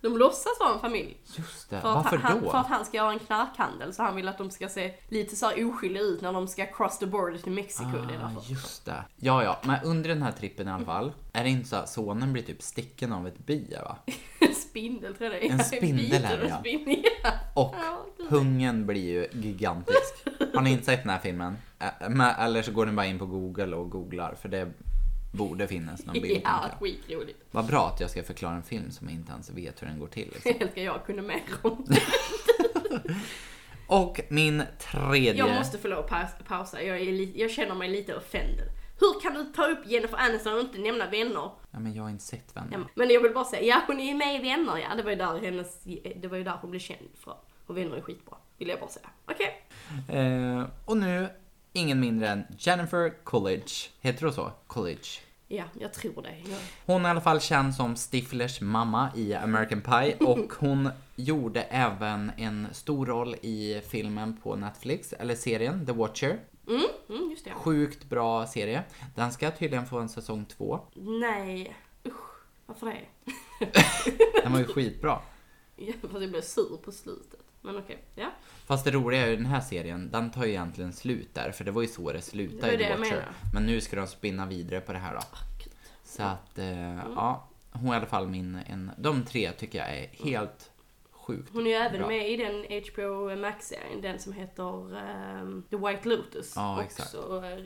De låtsas vara en familj. Just det, För varför han, då? för att han ska göra en knarkhandel så han vill att de ska se lite så här oskyldiga ut när de ska cross the border till Mexiko. det är Ah, därför. just det. Ja, ja, men under den här trippen i alla fall, är det inte så att sonen blir typ sticken av ett bi, va? Spindel tror jag det är. En spindel är det, ja. ja. Spindel, ja. Och Ja, pungen blir ju gigantisk. Har ni inte sett den här filmen? Eller så går ni bara in på Google och googlar, för det borde finnas någon bild. Ja, skitroligt. Vad bra att jag ska förklara en film som jag inte ens vet hur den går till. Liksom. Jag älskar jag kunde mer om. Och min tredje... Jag måste få lov att paus, pausa. Jag, är li, jag känner mig lite offended. Hur kan du ta upp Jennifer Aniston och inte nämna vänner? Ja, men jag har inte sett Vänner. Ja, men jag vill bara säga, ja hon är ju med i Vänner ja. Det var ju där, hennes, det var ju där hon blev känd för. Och Vänner är skitbra. Vill jag bara säga. Okej. Eh, och nu, ingen mindre än Jennifer Coolidge. Heter hon så? Coolidge. Ja, jag tror det. Hon är i alla fall känd som Stiflers mamma i American Pie och hon gjorde även en stor roll i filmen på Netflix, eller serien The Watcher. Mm, mm, just det. Sjukt bra serie. Den ska tydligen få en säsong två. Nej, usch. Varför det? Den var ju skitbra. Ja, fast jag blev sur på slutet. Men okej, ja. Fast det roliga är ju den här serien, den tar ju egentligen slut där, för det var ju så det Det slutade var i det The Watcher. Men nu ska de spinna vidare på det här då. Gud. Så att, eh, ja. Hon är i alla fall min, en, de tre tycker jag är helt sjukt Hon är ju även bra. med i den HBO Max-serien, den som heter ehm, The White Lotus. Ja, exakt. Också, eh,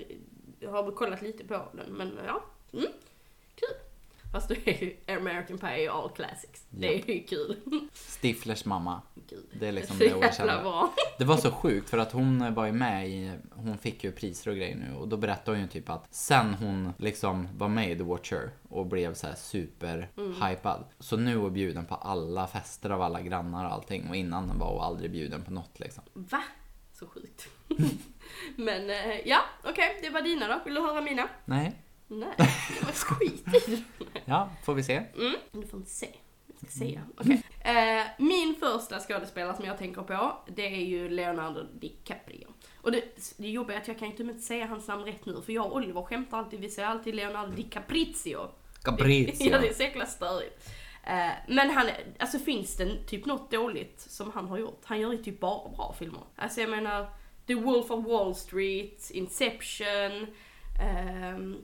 jag har kollat lite på den, men ja. Mm. Fast det är American Pie all classics. Det är ju kul. Stiflers mamma. Gud. Det är liksom det jävla känner. bra. Det var så sjukt för att hon var ju med i, hon fick ju priser och grejer nu och då berättade hon ju typ att sen hon liksom var med i The Watcher och blev så här super hypad så nu är hon bjuden på alla fester av alla grannar och allting och innan var hon aldrig bjuden på något liksom. Va? Så sjukt. men eh, ja, okej, det var dina då. Vill du höra mina? Nej, Nej, det var skit i ja, får vi se. Mm, du får inte se. Jag ska säga. Okej. Eh, min första skådespelare som jag tänker på, det är ju Leonardo DiCaprio. Och det, det jobbiga är att jag kan inte inte säga hans namn rätt nu, för jag och Oliver skämtar alltid, vi säger alltid Leonardo DiCaprizio. Capriccio. ja, det är så jäkla störigt. Eh, men han, alltså finns det typ något dåligt som han har gjort? Han gör ju typ bara bra filmer. Alltså jag menar, The Wolf of Wall Street, Inception, ehm,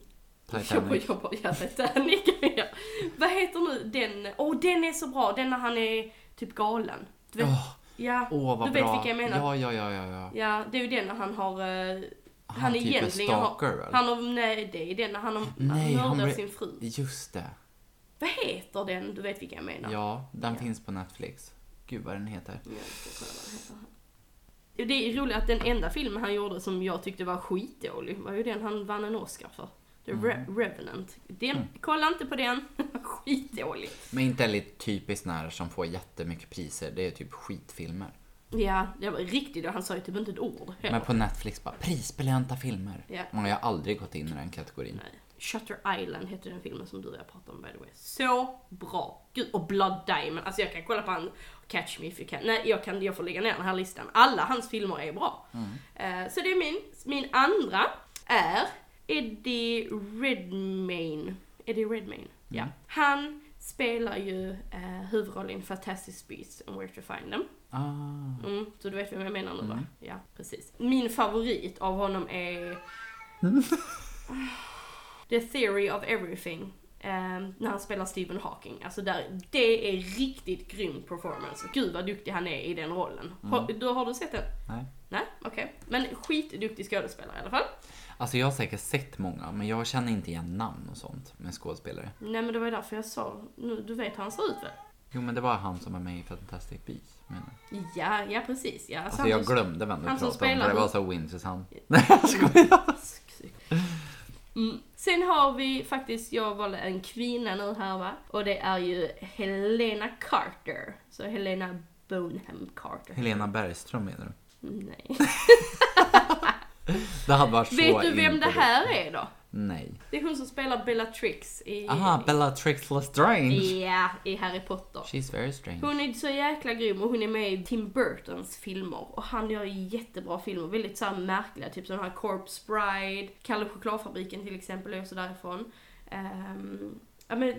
Titanic. Jag, jag, ja, Titanic. ja. Vad heter nu den? Åh, oh, den är så bra. Den när han är typ galen. Du vet, Åh, ja, åh vad du vet bra. vilka jag menar. Ja, ja, ja, ja, ja. Ja, det är ju den när han har... eh, Han han typ är egentligen stalker, har... Han har, nej, det är den när han har Nej, han ble- sin fru. Just det. Vad heter den? Du vet vilka jag menar? Ja, den Ja. finns på Netflix. Gud vad den heter. Ja. Det är roligt att den enda filmen han gjorde som jag tyckte var skitdålig var ju den han vann en Oscar för. The Re- Revenant. Den, Kolla inte på den. Skitdålig. Men inte lite typiskt när som får jättemycket priser. Det är typ skitfilmer. Ja, det var riktigt. Han sa ju typ inte ett ord heller. Men på Netflix bara prisbelönta filmer. Ja. Man har ju aldrig gått in i den kategorin. Nej. Shutter Island heter den filmen som du och jag pratade om by the way. Så bra! Gud, och Blood Diamond. Alltså jag kan kolla på han Catch Me If You Can. Nej, jag, kan, jag får lägga ner den här listan. Alla hans filmer är bra. Eh, så det är min. Min andra är Eddie Redmayne. Eddie Redmayne, ja. Han spelar ju eh, huvudrollen i Fantastic Beasts and Where to Find Them. Ah. Mm, så du vet vem jag menar nu va? Ja, precis. Min favorit av honom är The Theory of Everything. ehm, när han spelar Stephen Hawking. Alltså där, det är riktigt grym performance. Gud vad duktig han är i den rollen. Har, du, har du sett den? Nej. Nej, okej. Men skitduktig skådespelare i alla fall. Alltså jag har säkert sett många, men jag känner inte igen namn och sånt med skådespelare. Nej men det var ju därför jag sa, nu, du vet hur han ser ut väl? Jo men det var han som var med i Fantastic Beasts. menar. Ja, ja precis. Ja, Alltså jag glömde vem du han pratade om, för det var så ointressant. Nej jag skojar. Mm. Sen har vi faktiskt, jag valde en kvinna nu här va. Och det är ju Helena Carter. Så Helena Bonham Carter. Helena Bergström menar du? Nej. Det hade varit så Vet du vem det här är då? Nej. Det är hon som spelar Bellatrix i... Aha, Bellatrix Lestrange. Ja, i Harry Potter. She's very strange. Hon är så jäkla grym och hon är med i Tim Burtons filmer. Och han gör jättebra filmer, väldigt så här märkliga. Typ som den här Corpse Bride, Kalle Chokladfabriken till exempel är också därifrån. Ehm, ja, men,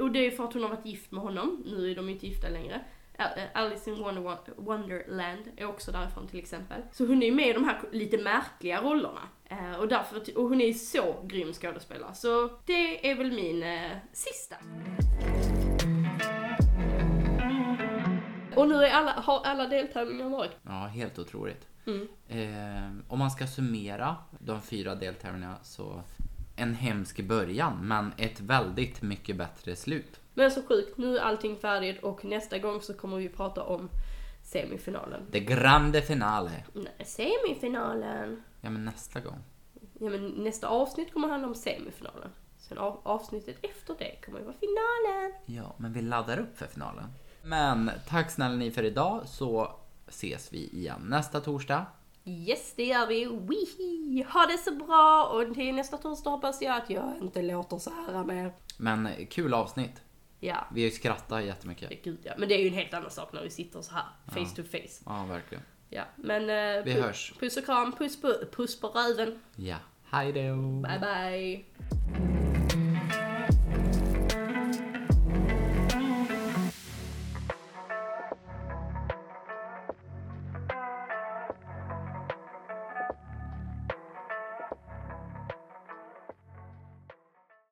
och det är för att hon har varit gift med honom, nu är de inte gifta längre. Ä- Alice in Wonder Wonderland är också därifrån till exempel. Så hon är ju med i de här lite märkliga rollerna. Eh, och, därför, och hon är så grym skådespelare. Så det är väl min eh, sista. Och nu är alla, har alla deltävlingar varit. Ja, helt otroligt. Mm. Eh, om man ska summera de fyra deltävlingarna så en hemsk början, men ett väldigt mycket bättre slut. Men så sjukt, nu är allting färdigt och nästa gång så kommer vi prata om semifinalen. Det grande finale. Nej, semifinalen. Ja, men nästa gång. Ja men nästa avsnitt kommer handla om semifinalen. Sen av, avsnittet efter det kommer ju vara finalen. Ja, men vi laddar upp för finalen. Men tack snälla ni för idag så ses vi igen nästa torsdag. Yes, det gör vi. Wihi! Ha det så bra och till nästa torsdag hoppas jag att jag inte låter så här mer. Men kul avsnitt. Ja, Vi skrattar jättemycket. gud ja. Men det är ju en helt annan sak när vi sitter så här, face to face. Ja, verkligen. Ja, men... eh, Vi hörs. Puss och kram, puss på, puss på röven. Ja. Hej då! Bye bye.